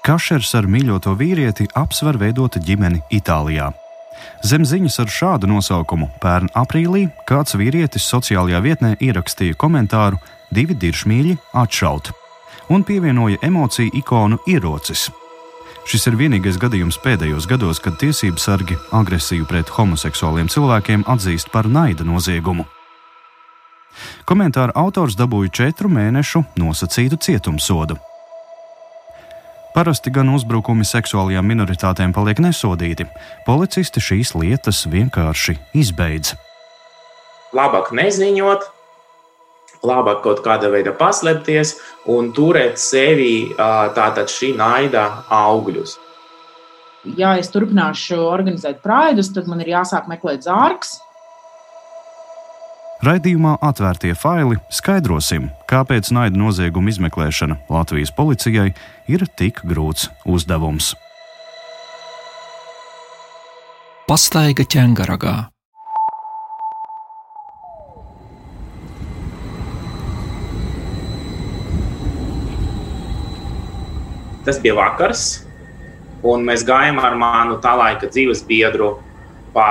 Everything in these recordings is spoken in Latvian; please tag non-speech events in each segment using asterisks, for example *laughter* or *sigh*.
Kašers ar mīļoto vīrieti apsver veidot ģimeni Itālijā. Zem ziņas ar šādu nosaukumu pērn aprīlī kāds vīrietis sociālajā vietnē ierakstīja komentāru divi diršmīļi atšaut un pievienoja emociju ikonu ierocis. Šis ir vienīgais gadījums pēdējos gados, kad tiesību sargi agresiju pret homoseksuāliem cilvēkiem atzīst par naida noziegumu. Komentāra autors dabūja četru mēnešu nosacītu cietumsodu. Parasti gan uzbrukumi seksuālajām minoritātēm paliek nesodīti. Policisti šīs lietas vienkārši izbeidz. Labāk neziņot, labāk kaut kāda veida paslēpties un turēt sevi tātad šī naida augļus. Ja es turpināšu organizēt praidus, tad man ir jāsāk meklēt zārks, Raidījumā atvērtie faili skaidrosim, kāpēc naida nozieguma izmeklēšana Latvijas policijai ir tik grūts uzdevums. Pastaiga ķēngaragā. Tas bija vakars, un mēs gājām ar manu tā laika dzīves biedru pa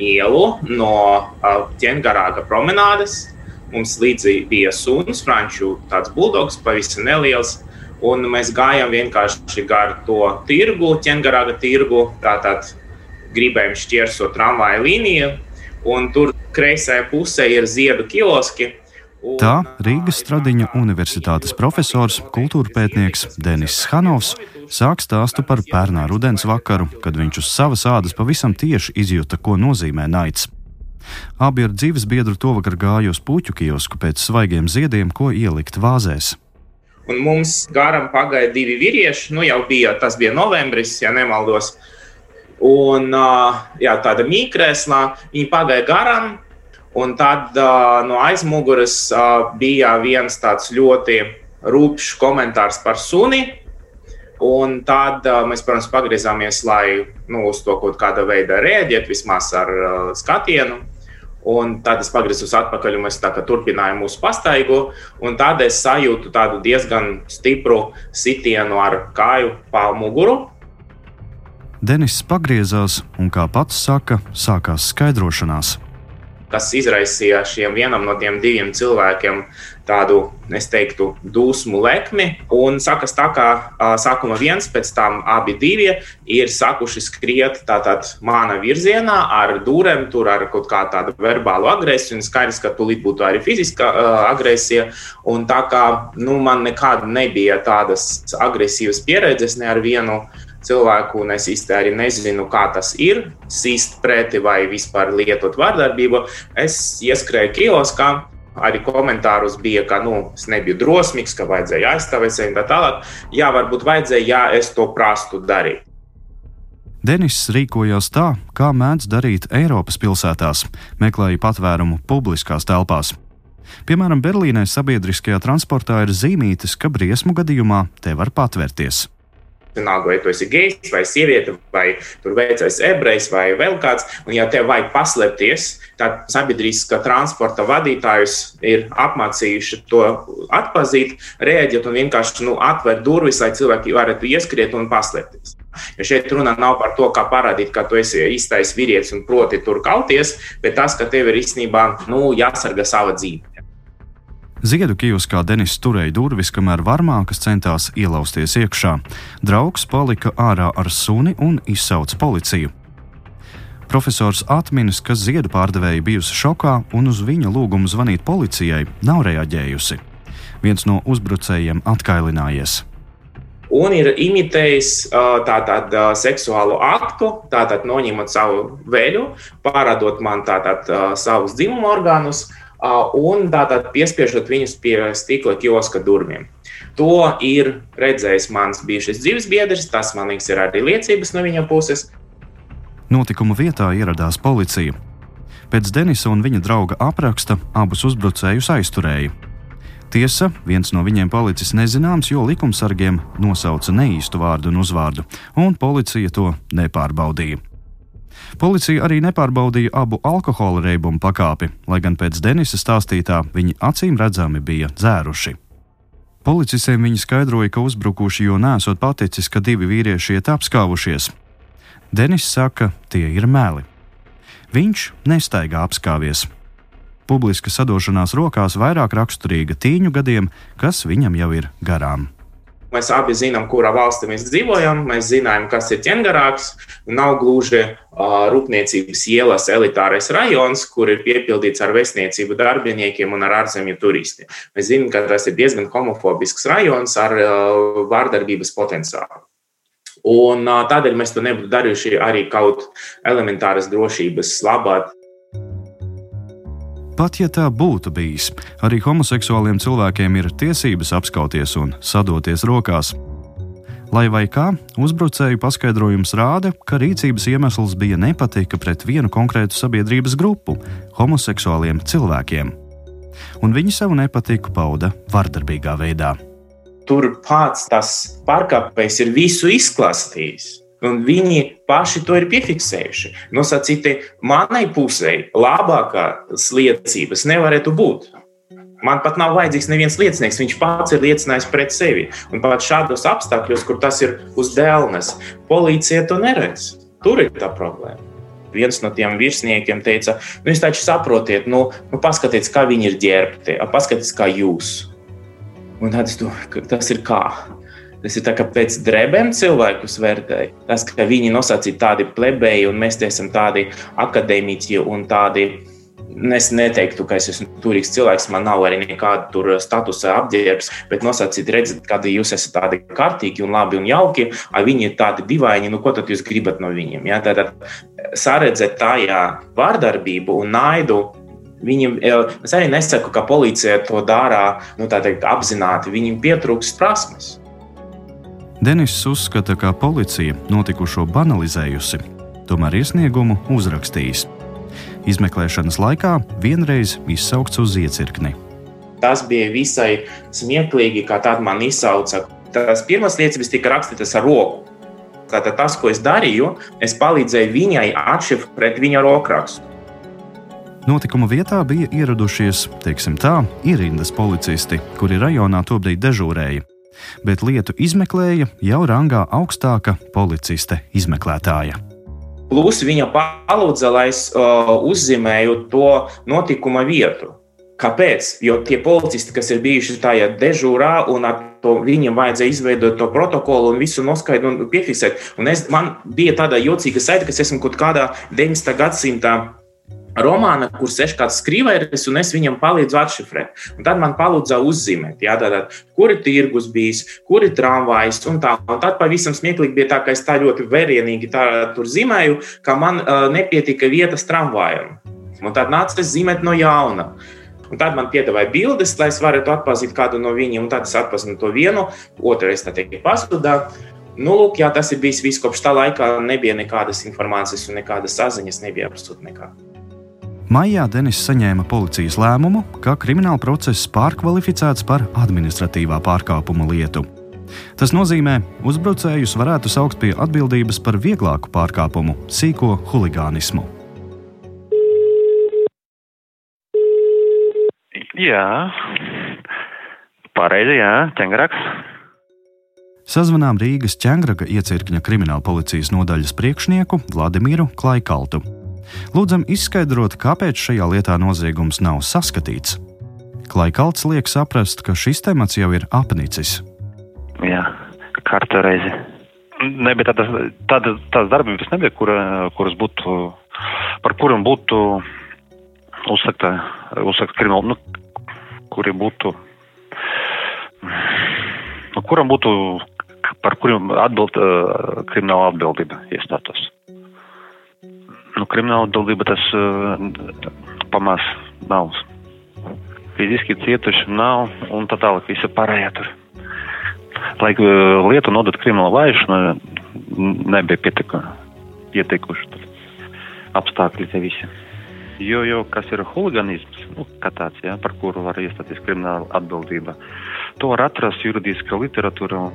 ielu no ķēngarāga promenādes. Mums līdzi bija suns, franču tāds buldogs, pavisam neliels. Un mēs gājām vienkārši gar to tirgu, ķēngarāga tirgu. Tātad gribējām šķērsot tramvaju līniju, un tur kreisajā pusē ir ziedu kioski. Tā Rīgas Stradiņa Universitātes profesors, kultūra pētnieks Denis Hanovs sāk stāstu par pērnā rudens vakaru, kad viņš uz savas ādas pavisam tieši izjuta, ko nozīmē naids. Abi ar dzīves biedru tovakar gāja uz puķu kiosku pēc svaigiem ziediem, ko ielikt vāzēs. Un mums garām pagāja divi vīrieši. Nu, jau bija tas bija novembris, ja nemaldos. Un jā, tāda mīkrēslā viņi pagāja garām. Un tad uh, no aizmugures uh, bija viens tāds ļoti rūpīgs komentārs par suni. Un tad uh, mēs, protams, pagriezāmies, lai nu, uz to kaut kāda veida rēģētu, vismaz ar uh, skatienu. Un tad es pagriezos atpakaļ, un mēs turpinājām mūsu pastaigu. Tad es sajūtu tādu diezgan stipru sitienu ar kāju pa muguru. Denis pagriezās, un kā pats saka, sākās skaidrošanās kas izraisīja šiem vienam no tiem diviem cilvēkiem tādu, es teiktu, dusmu lekmi. Un sakas tā, kā sākuma viens, pēc tam abi divi ir sākuši skriet tātad mana virzienā ar dūrēm, tur ar kaut kā tādu verbālu agresiju. Un skaidrs, ka tūlīt būtu arī fiziska uh, agresija. Un tā kā nu, man nekad nebija tādas agresīvas pieredzes ne ar vienu cilvēku, un es īsti arī nezinu, kā tas ir, sīst preti vai vispār lietot vārdarbību. Es ieskrēju kioskā. Arī komentārus bija, ka nu, es nebiju drosmīgs, ka vajadzēja aizstāvēt sevi un tā tālāk. Jā, varbūt vajadzēja, ja es to prastu darīt. Denis rīkojās tā, kā mēdz darīt Eiropas pilsētās, meklēja patvērumu publiskās telpās. Piemēram, Berlīnē sabiedriskajā transportā ir zīmītes, ka briesmu gadījumā te var patvērties. Vienalga, vai tu esi gejs, vai sieviete, vai tur veicais ebrejs, vai vēl kāds. Un, ja tev vajag paslēpties, tad sabiedriskā transporta vadītājus ir apmācījuši to atpazīt, rēģēt un vienkārši nu, atvērt durvis, lai cilvēki varētu ieskriet un paslēpties. Jo šeit runa nav par to, kā parādīt, ka tu esi īstais vīrietis un proti tur kauties, bet tas, ka tev ir īstenībā nu, jāsargā sava dzīve. Ziedu kioskā Denis turēja durvis, kamēr varmākas centās ielausties iekšā. Draugs palika ārā ar suni un izsauca policiju. Profesors atminas, ka ziedu pārdevēja bijusi šokā un uz viņa lūgumu zvanīt policijai nav reaģējusi. Viens no uzbrucējiem atkailinājies un ir imitējis tātad seksuālu aktu, tātad noņemot savu veļu, parādot man tātad savus dzimumu orgānus, un tātad piespiežot viņus pie stikla kioska durvīm. To ir redzējis mans bijušais dzīves biedrs, tas man liekas, ir arī liecības no viņa puses. Notikuma vietā ieradās policija. Pēc Denisa un viņa drauga apraksta abus uzbrucējus aizturēja. Tiesa, viens no viņiem palicis nezināms, jo likumsargiem nosauca neīstu vārdu un uzvārdu, un policija to nepārbaudīja. Policija arī nepārbaudīja abu alkohola reibumu pakāpi, lai gan pēc Denisa stāstītā viņi acīm redzami bija dzēruši. Policistiem viņi skaidroja, ka uzbrukuši jo nesot paticis, ka divi vīrieši iet apskāvušies. Denis saka, tie ir meli. Viņš nestaigā apskāvies. Publiska sadošanās rokās vairāk raksturīga tīņu gadiem, kas viņam jau ir garām. Mēs abi zinām, kurā valstī mēs dzīvojam. Mēs zinām, kas ir ķengarāks. Nav gluži uh, rūpniecības ielas elitārais rajons, kur ir piepildīts ar vēstniecību darbiniekiem un ar ārzemju turistiem. Mēs zinām, ka tas ir diezgan homofobisks rajons ar uh, vārdarbības potenciālu. Un, tādēļ mēs to nebūtu darījuši arī kaut elementāras drošības labāk. Pat ja tā būtu bijis, arī homoseksuāliem cilvēkiem ir tiesības apskauties un sadoties rokās. Lai vai kā, uzbrucēju paskaidrojums rāda, ka rīcības iemesls bija nepatika pret vienu konkrētu sabiedrības grupu - homoseksuāliem cilvēkiem. Un viņi savu nepatiku pauda vardarbīgā veidā. Tur pats tas pārkāpējs ir visu izklāstījis. Un viņi paši to ir piefiksējuši. Nosacīti manai pusē labākās liecības nevarētu būt. Man pat nav vajadzīgs neviens liecinieks. Viņš pats ir liecinājis pret sevi. Un pat šādos apstākļos, kur tas ir uz dēlnes, policija to neredz. Tur ir tā problēma. Viens no tiem virsniekiem teica, nu, jūs taču saprotiet, nu, nu paskatieties, kā viņi ir ģērbti, paskatieties, kā jūs. Un tad es domāju, tas ir kā. Tas ir tā, ka pēc drēbēm cilvēkus vērtēja. Tas, ka viņi nosacīja tādi plebeji, un mēs esam tādi akadēmiķi un tādi. Es neteiktu, ka es esmu turīgs cilvēks, man nav arī nekāda statusa apģērbs, bet nosacīt, redziet, kad jūs esat tādi kārtīgi un labi un jauki, a viņi ir tādi dīvaini, nu ko tad jūs gribat no viņiem? Ja? Tad saredzēt tajā vārdarbību un naidu Viņam, es arī nesaku, ka policija to dara nu, teikt, apzināti. Viņam pietrūkst prasmes. Denis uzskata, ka policija notikušo banalizējusi, tomēr iesniegumu uzrakstījis. Izmeklēšanas laikā vienreiz izsaukts uz iecirkni. Tas bija visai smieklīgi, kā tad man izsauca. Tās pirmās liecības tika rakstītas ar roku. Tātad tas, ko es darīju, es palīdzēju viņai atšifrēt viņa rokrakstu. Notikuma vietā bija ieradušies, teiksim tā, ierindas policisti, kuri rajonā tobrīd dežūrēja bet lietu izmeklēja jau rangā augstāka policiste izmeklētāja. Plus viņa palūdza, lai es uh, uzzīmēju to notikuma vietu. Kāpēc? Jo tie policisti, kas ir bijuši tajā dežūrā, un to, viņiem vajadzēja izveidot to protokolu un visu noskaidrot un piefiksēt. Un es, man bija tāda jocīga saita, ka es esmu kaut kādā 19. gadsimtā romāna, kur sēž kāds skrīvējs, un es viņam palīdzu atšifrēt. Un tad man palūdza uzzīmēt, jā, tātad, kur ir tirgus bijis, kur ir tramvajs, un tā. Un tad pavisam smieklīgi bija tā, ka es tā ļoti vērienīgi tā, tur zīmēju, ka man uh, nepietika vietas tramvajam. Un tad nāca tas zīmēt no jauna. Un tad man piedāvāja bildes, lai es varētu atpazīt kādu no viņiem, tad es atpazinu to vienu, otru es tā teikt pazudā. Nu, lūk, jā, tas ir bijis viss kopš tā laika. Nebija nekādas informācijas un nekādas saziņas, nebija absolūti nekāda. Maijā Denis saņēma policijas lēmumu, ka krimināla process pārkvalificēts par administratīvā pārkāpuma lietu. Tas nozīmē, ka uzbrucējus varētu saukt pie atbildības par vieglāku pārkāpumu, sīko huligānismu. Jā, pareizi, jā, ķēngraks. Sazvanām Rīgas ķēngraga iecirkņa krimināla policijas nodaļas priekšnieku Vladimiru Klaikaltu. Lūdzam izskaidrot, kāpēc šajā lietā noziegums nav saskatīts. Klaikalts liek saprast, ka šis temats jau ir apnicis. Jā, kārta reize. Ne, bet tādas, tādas, tādas darbības nebija, kur, kuras būtu, par kurām būtu uzsakta, uzsakta krimināla, nu, kuri būtu, nu, kuram būtu, par kuriem atbild, krimināla atbildība iestātos nu, krimināla atbildība tas pamās nav. Fiziski cietuši nav un tā tālāk visa pārējā tur. Lai lietu nodot krimināla vajāšana, nebija pietiekuši apstākļi te visi. Jo, jo kas ir huliganisms, nu, tāds, ja, par kuru var iestāties krimināla atbildība, to var atrast juridiskā literatūrā.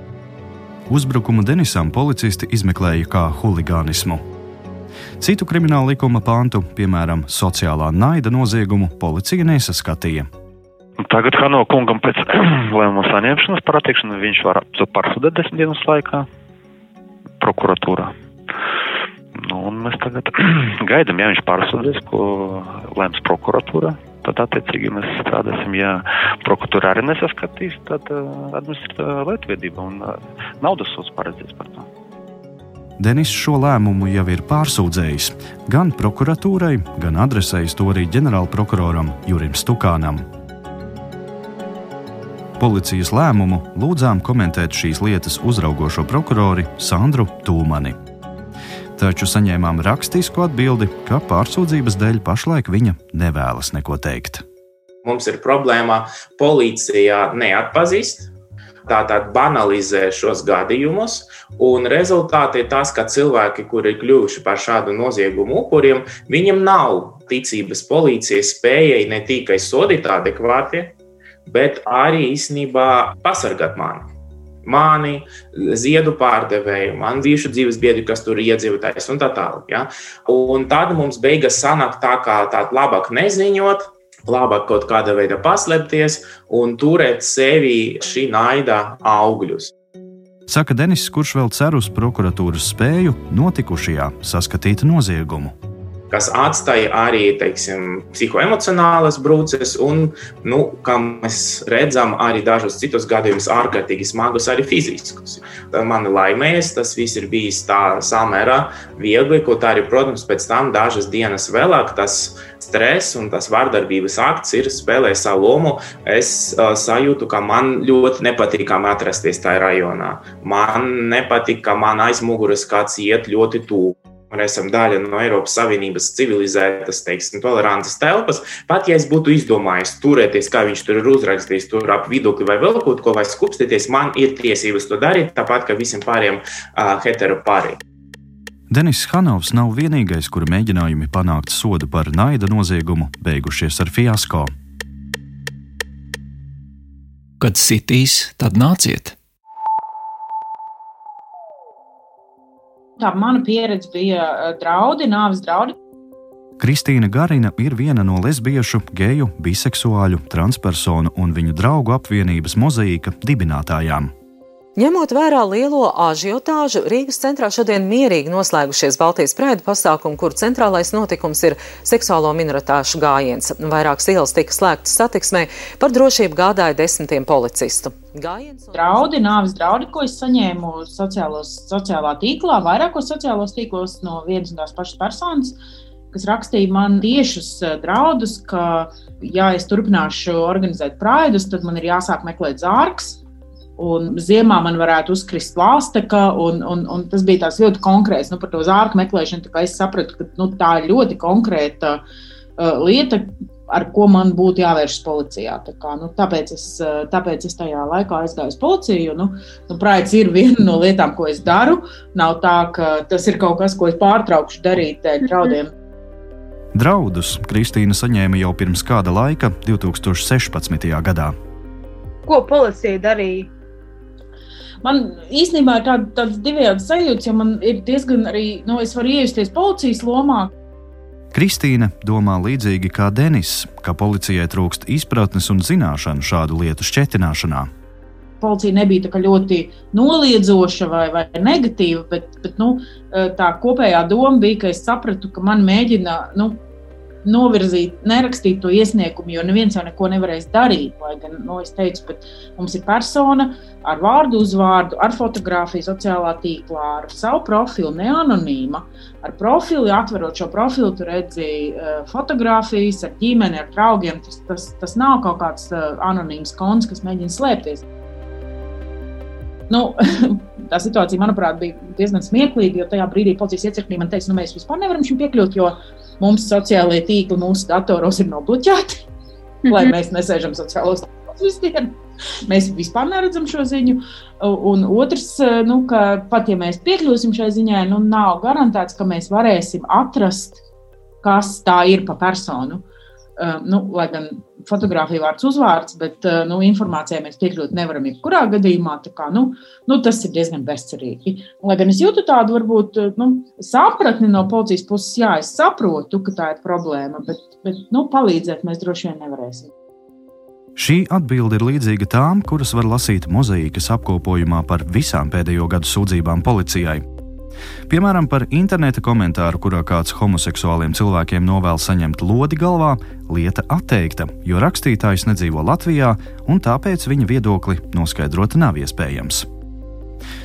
Uzbrukumu Denisam policisti izmeklēja kā huligānismu. Citu krimināla likuma pantu, piemēram, sociālā naida noziegumu, policija nesaskatīja. Tagad Hano kungam pēc *clears throat* lēmuma saņemšanas par attiekšanu viņš var pārsūdēt desmit dienas laikā prokuratūrā. Nu, un mēs tagad *clears throat* gaidām, ja viņš pārsūdzēs, ko lēms prokuratūra. Tad, attiecīgi, mēs strādāsim. Ja prokuratūra arī nesaskatīs, tad uh, administratīvā lietvedība un uh, naudas sots paredzēs par to. Denis šo lēmumu jau ir pārsūdzējis gan prokuratūrai, gan adresējis to arī ģenerālprokuroram Jurim Stukānam. Policijas lēmumu lūdzām komentēt šīs lietas uzraugošo prokurori Sandru Tūmani taču saņēmām rakstisku atbildi, ka pārsūdzības dēļ pašlaik viņa nevēlas neko teikt. Mums ir problēma, policija neatpazīst. Tātad banalizē šos gadījumus, un rezultāti ir tas, ka cilvēki, kuri ir kļuvuši par šādu noziegumu upuriem, viņiem nav ticības policijas spējai ne tikai sodīt adekvāti, bet arī īstenībā pasargāt mani mani, ziedu pārdevēju, man bijuši dzīves biedri, kas tur ir iedzīvotājs un tā tālāk. Ja? Un tad mums beigas sanāk tā, kā tāda labāk neziņot. Labāk kaut kādā veidā paslēpties un turēt sevi šī naida augļus. Saka Denis, kurš vēl cer uz prokuratūras spēju notikušajā saskatīt noziegumu kas atstāja arī teiksim, psihoemocionālas brūces, un, nu, kā mēs redzam, arī dažos citos gadījumos ārkārtīgi smagus, arī fiziskus. Man laimēs, tas viss ir bijis tā samērā viegli, kaut arī, protams, pēc tam dažas dienas vēlāk tas stress un tas vardarbības akts ir spēlējis savu lomu. Es uh, sajūtu, ka man ļoti nepatīkami atrasties tajā rajonā. Man nepatīk, ka man aiz muguras kāds iet ļoti tuvu. Mēs esam daļa no Eiropas Savienības civilizētas, teiksim, tolerantas telpas. Pat ja es būtu izdomājis turēties, kā viņš tur ir uzrakstījis, tur ap vidukli vai vēl kaut ko, vai skupstīties, man ir tiesības to darīt, tāpat kā visiem pāriem uh, hetero pāriem. Denis Hanovs nav vienīgais, kura mēģinājumi panākt sodu par naida noziegumu beigušies ar fiasko. Kad sitīs, tad nāciet! Tā mana pieredze bija eh, draudi, nāves draudi. Kristīna Garina ir viena no lesbiešu, geju, biseksuāļu, transpersonu un viņu draugu apvienības mozaīka dibinātājām. Ņemot vērā lielo ažiotāžu, Rīgas centrā šodien mierīgi noslēgušies Baltijas prēdu pasākumu, kur centrālais notikums ir seksuālo minoritāšu gājiens. Vairākas ielas tika slēgtas satiksmē, par drošību gādāja desmitiem policistu. Gājiens un... Draudi, nāves draudi, ko es saņēmu sociālos, sociālā tīklā, vairākos sociālos tīklos no vienas un tās pašas personas kas rakstīja man tiešus eh, draudus, ka, ja es turpināšu organizēt praidus, tad man ir jāsāk meklēt zārks, Un ziemā man varētu uzkrist lāsteka, un, un, un tas bija ļoti konkrēts. Nu, par to zārku meklēšanu es sapratu, ka nu, tā ir ļoti konkrēta uh, lieta, ar ko man būtu jāvēršas policijā. Tā kā, nu, tāpēc, es, uh, tāpēc es tajā laikā aizgāju uz policiju. Nu, nu, Prāts ir *laughs* viena no lietām, ko es daru. Nav tā, ka tas ir kaut kas, ko es pārtraukšu darīt dēļ draudiem. Draudus Kristīna saņēma jau pirms kāda laika, 2016. gadā. Ko policija darīja? Man īstenībā ir tāda, tāds divējāds sajūta, jo man ir diezgan arī, nu, es varu iejusties policijas lomā. Kristīne domā līdzīgi kā Denis, ka policijai trūkst izpratnes un zināšanu šādu lietu šķetināšanā. Policija nebija ļoti noliedzoša vai, vai negatīva, bet, bet nu, tā kopējā doma bija, ka es sapratu, ka man mēģina nu, novirzīt, nerakstīt to iesniegumu, jo neviens jau neko nevarēs darīt. Lai gan, nu, es teicu, bet mums ir persona ar vārdu, uzvārdu, ar fotografiju, sociālā tīklā, ar savu profilu, neanonīma. Ar profilu, atverot šo profilu, tu redzi uh, fotografijas ar ģimeni, ar draugiem. Tas, tas, tas nav kaut kāds uh, anonīms konts, kas mēģina slēpties. Nu, *laughs* tā situācija, manuprāt, bija diezgan smieklīga, jo tajā brīdī policijas iecirknī man teica, nu, mēs vispār nevaram šim piekļūt, jo mums sociālajie tīkli mūsu datoros ir nobloķēti, lai mēs nesēžam sociālos tīklos visu dienu. Mēs vispār neredzam šo ziņu. Un otrs, nu, ka pat ja mēs piekļūsim šai ziņai, nu, nav garantēts, ka mēs varēsim atrast, kas tā ir pa personu. Uh, nu, lai gan fotografija vārds uzvārds, bet uh, nu, informācijai mēs piekļūt nevaram jebkurā gadījumā. Kā, nu, nu, tas ir diezgan bezcerīgi. Lai gan es jūtu tādu varbūt nu, sapratni no policijas puses, jā, es saprotu, ka tā ir problēma, bet, bet nu, palīdzēt mēs droši vien nevarēsim. Šī atbilde ir līdzīga tām, kuras var lasīt mozaīkas apkopojumā par visām pēdējo gadu sūdzībām policijai. Piemēram, par interneta komentāru, kurā kāds homoseksuāliem cilvēkiem novēl saņemt lodi galvā, lieta atteikta, jo rakstītājs nedzīvo Latvijā un tāpēc viņa viedokli noskaidrot nav iespējams.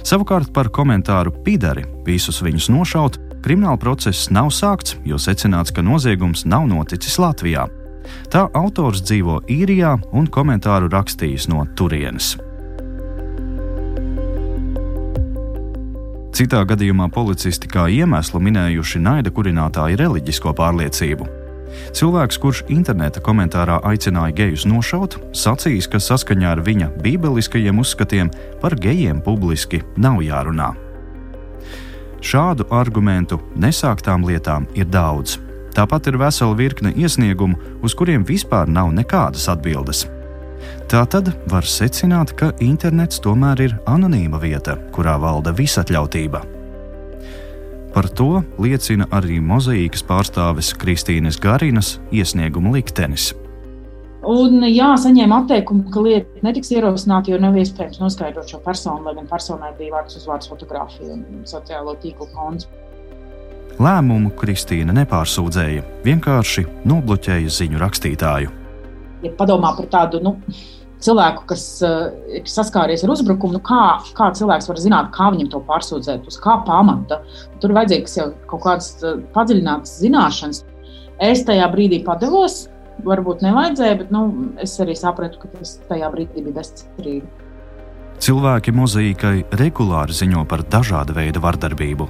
Savukārt par komentāru pidari visus viņus nošaut, krimināla process nav sākts, jo secināts, ka noziegums nav noticis Latvijā. Tā autors dzīvo īrijā un komentāru rakstījis no turienes. Citā gadījumā policisti kā iemeslu minējuši naida kurinātāju reliģisko pārliecību. Cilvēks, kurš interneta komentārā aicināja gejus nošaut, sacīs, ka saskaņā ar viņa bībeliskajiem uzskatiem par gejiem publiski nav jārunā. Šādu argumentu nesāktām lietām ir daudz. Tāpat ir vesela virkne iesniegumu, uz kuriem vispār nav nekādas atbildes. Tā tad var secināt, ka internets tomēr ir anonīma vieta, kurā valda visatļautība. Par to liecina arī mozaīkas pārstāves Kristīnas Garinas iesnieguma liktenis. Un, jā, saņēma atteikumu, ka lieta netiks ierosināta, jo nav iespējams noskaidrot šo personu, lai gan personai bija vārds uz vārdu fotografija un sociālo tīklu konts. Lēmumu Kristīna nepārsūdzēja, vienkārši nobloķēja ziņu rakstītāju ja padomā par tādu nu, cilvēku, kas uh, ir saskāries ar uzbrukumu, nu, kā, kā cilvēks var zināt, kā viņam to pārsūdzēt, uz kā pamata. Tur ir vajadzīgas jau kaut kādas uh, padziļinātas zināšanas. Es tajā brīdī padevos, varbūt nevajadzēja, bet nu, es arī sapratu, ka tas tajā brīdī bija bezcerīgi. Cilvēki mozaīkai regulāri ziņo par dažādu veidu vardarbību.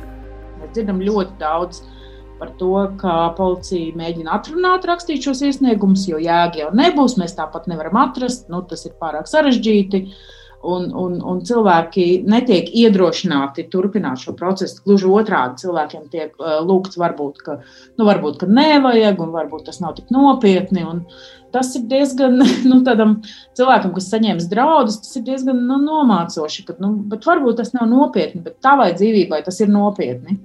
Mēs dzirdam ļoti daudz par to, ka policija mēģina atrunāt, rakstīt šos iesniegumus, jo jēga jau nebūs. Mēs tāpat nevaram atrast, nu, tas ir pārāk sarežģīti. Un, un, un cilvēki netiek iedrošināti turpināt šo procesu. Gluži otrādi, cilvēkiem tiek uh, lūgts, varbūt, ka, nu, varbūt, ka nevajag, un varbūt tas nav tik nopietni. Tas ir diezgan, *laughs* nu, cilvēkam, kas saņems draudus, tas ir diezgan nu, nomācoši. Ka, nu, varbūt tas nav nopietni, bet tavai dzīvībai tas ir nopietni.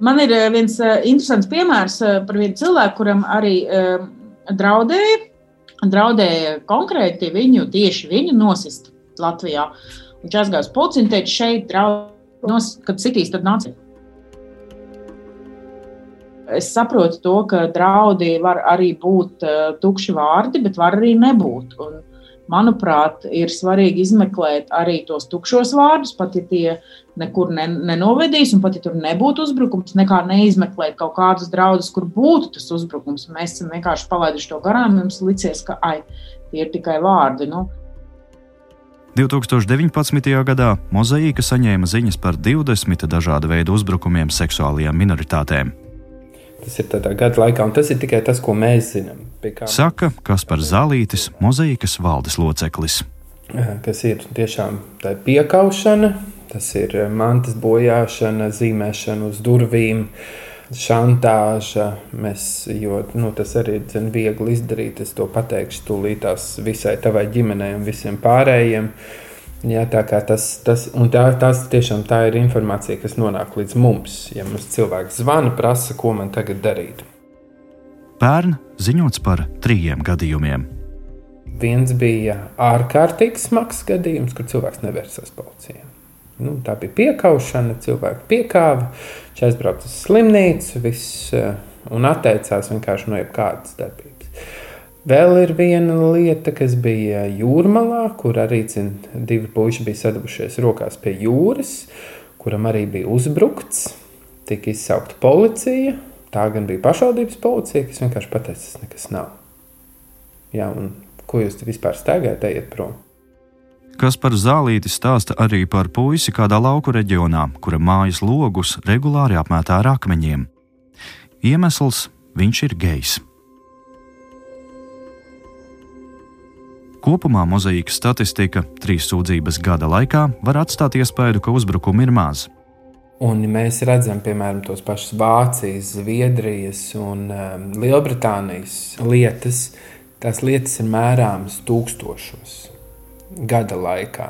Man ir eh, viens eh, interesants piemērs eh, par vienu cilvēku, kuram arī draudēja, draudēja konkrēti viņu, tieši viņu nosist Latvijā. Viņš aizgāja uz policiju un teica, šeit draudz, kad sitīs, tad nāciet. Es saprotu to, ka draudi var arī būt tukši vārdi, bet var arī nebūt. Un manuprāt, ir svarīgi izmeklēt arī tos tukšos vārdus, pat ja tie nekur ne, nenovedīs, un pat ja tur nebūtu uzbrukums, nekā neizmeklēt kaut kādus draudus, kur būtu tas uzbrukums. Mēs esam vienkārši palaiduši to garām, jums licies, ka ai, tie ir tikai vārdi. Nu. 2019. gadā Mozaīka saņēma ziņas par 20 dažādu veidu uzbrukumiem seksuālajām minoritātēm. Tas ir tādā gada laikā, un tas ir tikai tas, ko mēs zinām. Kā... Saka Kaspars Zālītis, Mozaīkas valdes loceklis. Kas ir tiešām tā piekaušana, tas ir mantas bojāšana, zīmēšana uz durvīm, šantāža. Mēs, jo nu, tas arī ir viegli izdarīt. Es to pateikšu tūlītās visai tavai ģimenei un visiem pārējiem. Jā, tā tas, tas, tā, tas tiešām tā ir informācija, kas nonāk līdz mums. Ja mums cilvēks zvana, prasa, ko man tagad darīt. Pērn ziņots par trījiem gadījumiem. Viens bija ārkārtīgi smags gadījums, kur cilvēks nevērsās policijā. Nu, tā bija piekaušana, cilvēks piekāva, viņš aizbrauca uz slimnīcu viss, eh, un atteicās vienkārši no jebkādas darbības. Vēl ir viena lieta, kas bija jūrmalā, kur arī cin, divi puiši bija sadavušies rokās pie jūras, kuram arī bija uzbrukts. Tika izsaukta policija. Tā gan bija pašvaldības policija, kas vienkārši pateica, tas nekas nav. Jā, un ko jūs te vispār staigājat, ejiet prom? Kas par zālīti stāsta arī par puisi kādā lauku reģionā, kura mājas logus regulāri apmētā ar akmeņiem. Iemesls - viņš ir gejs. Kopumā mozaīkas statistika trīs sūdzības gada laikā var atstāt iespēju, ka uzbrukumu ir maz. Un mēs redzam, piemēram, tos pašus Vācijas, Zviedrijas un um, Lielbritānijas lietas. Tās lietas ir mērāmas tūkstošos gada laikā.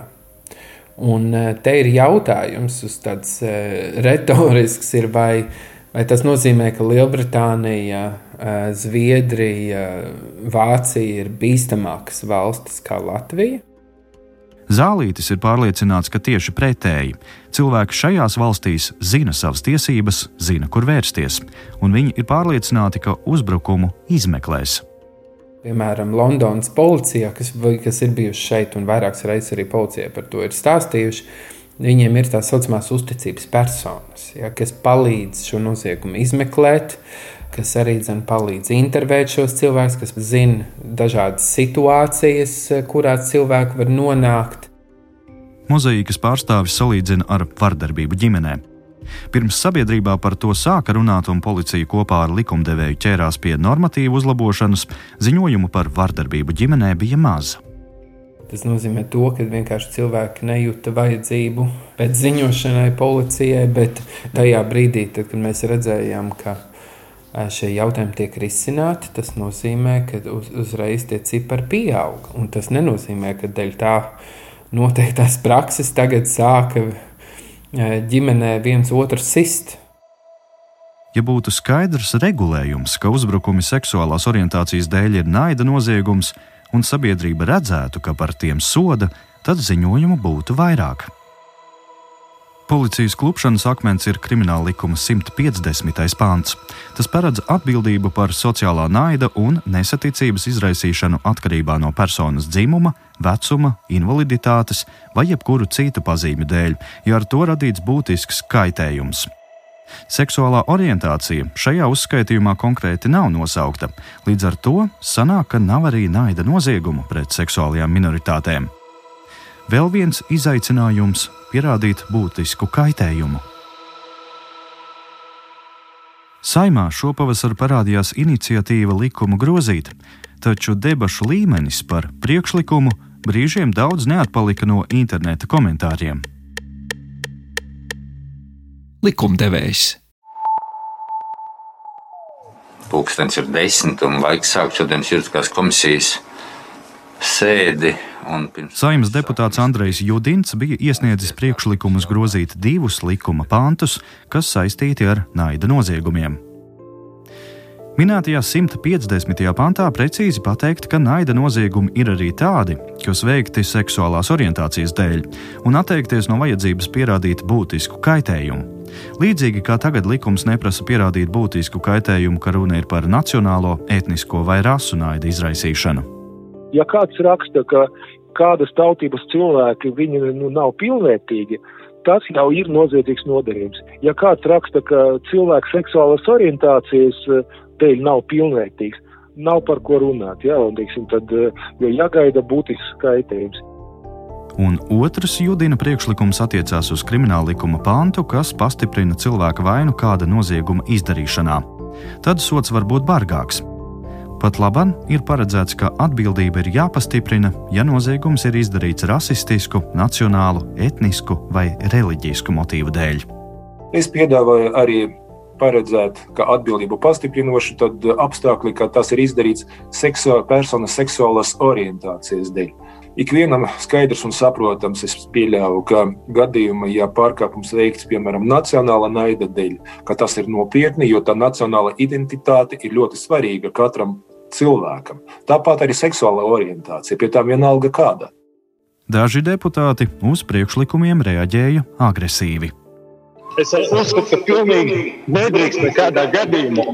Un uh, te ir jautājums, tas tāds uh, retorisks, ir, vai Vai tas nozīmē, ka Lielbritānija, Zviedrija, Vācija ir bīstamākas valstis kā Latvija? Zālītis ir pārliecināts, ka tieši pretēji cilvēki šajās valstīs zina savas tiesības, zina, kur vērsties, un viņi ir pārliecināti, ka uzbrukumu izmeklēs. Piemēram, Londonas policija, kas, kas ir bijuši šeit, un vairākas reizes arī policija par to ir stāstījuši, viņiem ir tā saucamās uzticības personas, ja, kas palīdz šo noziegumu izmeklēt. Kas arī dzen, palīdz intervēt šos cilvēkus, kas zina dažādas situācijas, kurās cilvēki var nonākt. Mozaīkas pārstāvis salīdzina ar vardarbību ģimenē. Pirms sabiedrībā par to sāka runāt, un policija kopā ar likumdevēju ķērās pie normatīvu uzlabošanas, ziņojumu par vardarbību ģimenē bija maz. Tas nozīmē, to, ka vienkārši cilvēki nejūta vajadzību pēc ziņošanai policijai, bet tajā brīdī, tad, kad mēs redzējām, ka šie jautājumi tiek risināti, tas nozīmē, ka uz, uzreiz tie cipari pieaug. Un tas nenozīmē, ka dēļ tā noteiktās prakses tagad sāka ģimenē viens otru sist. Ja būtu skaidrs regulējums, ka uzbrukumi seksuālās orientācijas dēļ ir naida noziegums, un sabiedrība redzētu, ka par tiem soda, tad ziņojumu būtu vairāk. Policijas klupšanas akmens ir krimināla likuma 150. pāns. Tas paredz atbildību par sociālā naida un nesaticības izraisīšanu atkarībā no personas dzimuma, vecuma, invaliditātes vai jebkuru citu pazīmi dēļ, ja ar to radīts būtisks kaitējums. Seksuālā orientācija šajā uzskaitījumā konkrēti nav nosaukta, līdz ar to sanāk, ka nav arī naida noziegumu pret seksuālajām minoritātēm. Vēl viens izaicinājums - pierādīt būtisku kaitējumu. Saimā šopavasar parādījās iniciatīva likumu grozīt, taču debašu līmenis par priekšlikumu brīžiem daudz neatpalika no interneta komentāriem. Likumdevējs. Pūkstens ir desmit, un laiks sākt šodienas juridiskās komisijas sēdi Saimnes deputāts Andrejs Judins bija iesniedzis priekšlikumus grozīt divus likuma pantus, kas saistīti ar naida noziegumiem. Minētajā 150. pantā precīzi pateikt, ka naida noziegumi ir arī tādi, kas veikti seksuālās orientācijas dēļ, un atteikties no vajadzības pierādīt būtisku kaitējumu. Līdzīgi kā tagad likums neprasa pierādīt būtisku kaitējumu, ka runa ir par nacionālo, etnisko vai rasu naida izraisīšanu. Ja kāds raksta, ka kādas tautības cilvēki viņi nu, nav pilnvērtīgi, tas jau ir noziedzīgs nodarījums. Ja kāds raksta, ka cilvēks seksuālas orientācijas eh, dēļ nav pilnvērtīgs, nav par ko runāt, jā, un, teiksim, tad, eh, jo jāgaida būtisks skaitījums. Un otrs judina priekšlikums attiecās uz krimināla likuma pantu, kas pastiprina cilvēka vainu kāda nozieguma izdarīšanā. Tad sots var būt bargāks, Pat labam ir paredzēts, ka atbildība ir jāpastiprina, ja noziegums ir izdarīts rasistisku, nacionālu, etnisku vai reliģisku motīvu dēļ. Es piedāvāju arī paredzēt, ka atbildību pastiprinošu tad apstākļi, ka tas ir izdarīts seksuāla, personas seksuālās orientācijas dēļ. Ikvienam skaidrs un saprotams, es pieļauju, ka gadījumā, ja pārkāpums veikts piemēram nacionāla naida dēļ, ka tas ir nopietni, jo tā nacionāla identitāte ir ļoti svarīga katram cilvēkam. Tāpat arī seksuālā orientācija, pie tām vienalga kāda. Daži deputāti uz priekšlikumiem reaģēja agresīvi. Es uzskatu, ka pilnīgi nedrīkst nekādā gadījumā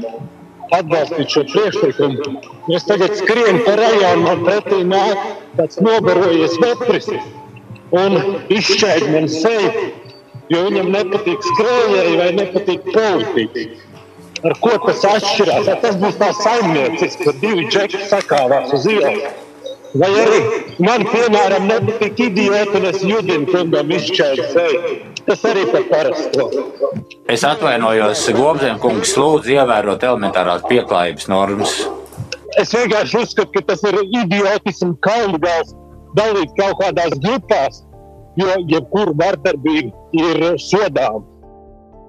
atbalstīt šo priekšlikumu. Es tagad skrienu pa rajonu, man pretī nāk tāds nobarojies vepris un izšķēd man seju, jo viņam nepatīk skrējēji vai nepatīk politiķi. Ar ko tas atšķirās? Tas būs tā saimnieciski, ka divi džeki sakāvās uz ielas. Vai arī man, piemēram, nepatīk idioti, un es judinu kungam izšķēru seju. Tas arī par parasto. Es atvainojos, Gobzēn kungs, lūdzu ievērot elementārās pieklājības normas. Es vienkārši uzskatu, ka tas ir idiotisms kaunu gals dalīt kaut kādās grupās, jo jebkura vardarbība ir sodāma.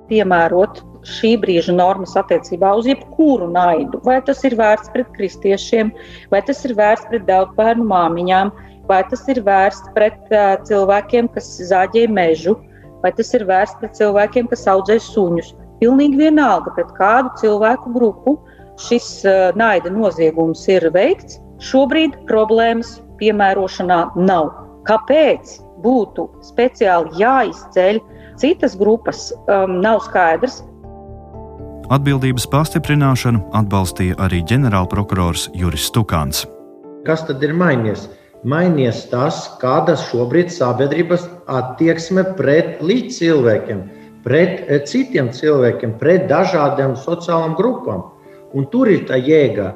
Piemērot šī brīža normas attiecībā uz jebkuru naidu. Vai tas ir vērsts pret kristiešiem, vai tas ir vērsts pret daudzbērnu māmiņām, vai tas ir vērsts pret uh, cilvēkiem, kas zāģē mežu, vai tas ir vērsts pret cilvēkiem, kas audzē suņus. pilnīgi vienalga, pret kādu cilvēku grupu šis uh, naida noziegums ir veikts, šobrīd problēmas piemērošanā nav. Kāpēc būtu speciāli jāizceļ citas grupas, um, nav skaidrs. Atbildības pastiprināšanu atbalstīja arī ģenerālprokurors Juris Stukāns. Kas tad ir mainījies? Mainījies tas, kāda šobrīd sabiedrības attieksme pret līdzcilvēkiem, pret eh, citiem cilvēkiem, pret dažādām sociālām grupām. Un tur ir tā jēga.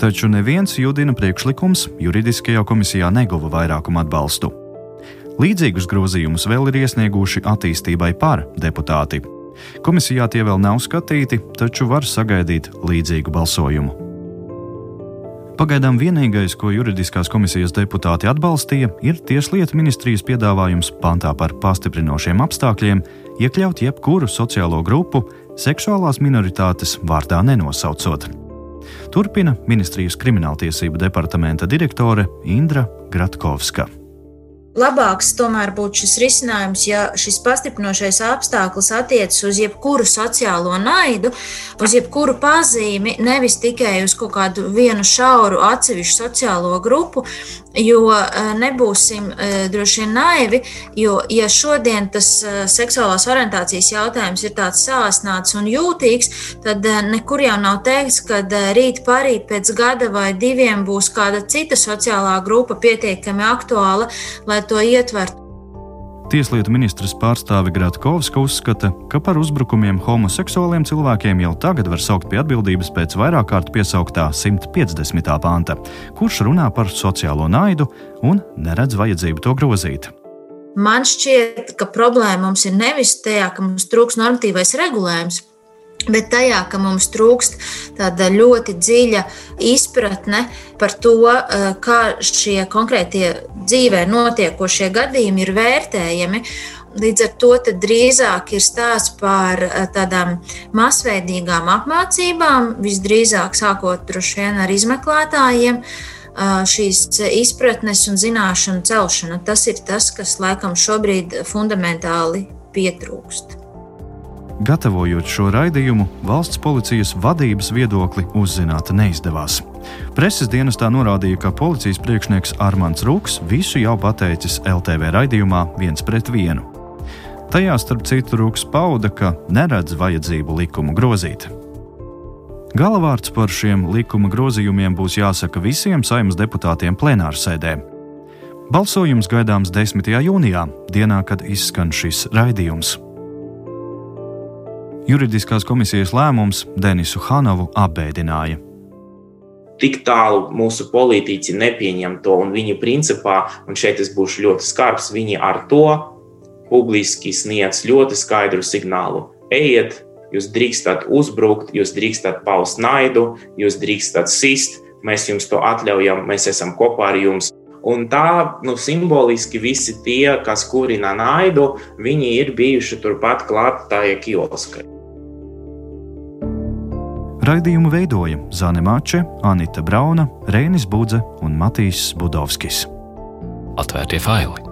Taču neviens Judina priekšlikums juridiskajā komisijā neguva vairākumu atbalstu. Līdzīgus grozījumus vēl ir iesnieguši attīstībai par deputāti. Komisijā tie vēl nav skatīti, taču var sagaidīt līdzīgu balsojumu. Pagaidām vienīgais, ko juridiskās komisijas deputāti atbalstīja, ir Tieslietu ministrijas piedāvājums pantā par pastiprinošiem apstākļiem iekļaut jebkuru sociālo grupu seksuālās minoritātes vārdā nenosaucot. Turpina ministrijas krimināltiesību departamenta direktore Indra Gratkovska. Labāks tomēr būtu šis risinājums, ja šis pastiprinošais apstākļus attiecas uz jebkuru sociālo naidu, uz jebkuru pazīmi, nevis tikai uz kaut kādu vienu šauru atsevišķu sociālo grupu, jo eh, nebūsim eh, droši vien naivi, jo ja šodien tas eh, seksuālās orientācijas jautājums ir tāds sāsnāts un jūtīgs, tad nekur jau nav teikts, ka rīt parīt pēc gada vai diviem būs kāda cita sociālā grupa pietiekami aktuāla, lai to ietvertu. Tieslietu ministrs pārstāve Gratkovska uzskata, ka par uzbrukumiem homoseksuāliem cilvēkiem jau tagad var saukt pie atbildības pēc vairāk kārt piesauktā 150. panta, kurš runā par sociālo naidu un neredz vajadzību to grozīt. Man šķiet, ka problēma mums ir nevis tajā, ka mums trūks normatīvais regulējums, Bet tajā, ka mums trūkst tāda ļoti dziļa izpratne par to, eh, kā šie konkrētie dzīvē notiekošie gadījumi ir vērtējami. Līdz ar to drīzāk ir stāsts par eh, tādām masveidīgām apmācībām, visdrīzāk sākot ar izmeklētājiem, eh, šīs izpratnes un zināšanu celšana. Tas ir tas, kas laikam šobrīd fundamentāli pietrūkst. Gatavojot šo raidījumu, valsts policijas vadības viedokli uzzināt neizdevās. Preses dienestā norādīja, ka policijas priekšnieks Armāns Rūks visu jau pateicis LTV raidījumā viens pret vienu. Tajā starp citu Rūks pauda, ka neredz vajadzību likumu grozīt. Galavārds par šiem likuma grozījumiem būs jāsaka visiem saimnes deputātiem plenārsēdē. Balsojums gaidāms 10. jūnijā, dienā, kad izskan šis raidījums. Juridiskās komisijas lēmums Denisu Hanovu apbēdināja. Tik tālu mūsu politiķi nepieņem to, un viņi principā, un šeit es būšu ļoti skarbs, viņi ar to publiski sniedz ļoti skaidru signālu. Ejiet, jūs drīkstat uzbrukt, jūs drīkstat paust naidu, jūs drīkstat sist, mēs jums to atļaujam, mēs esam kopā ar jums. Un tā nu, simboliski visi tie, kas kurina naidu, viņi ir bijuši turpat klāt tajā kioskai. Raidījumu veidoja Zane Mače, Anita Brauna, Rēnis Budze un Matīs Budovskis. Atvērtie faili!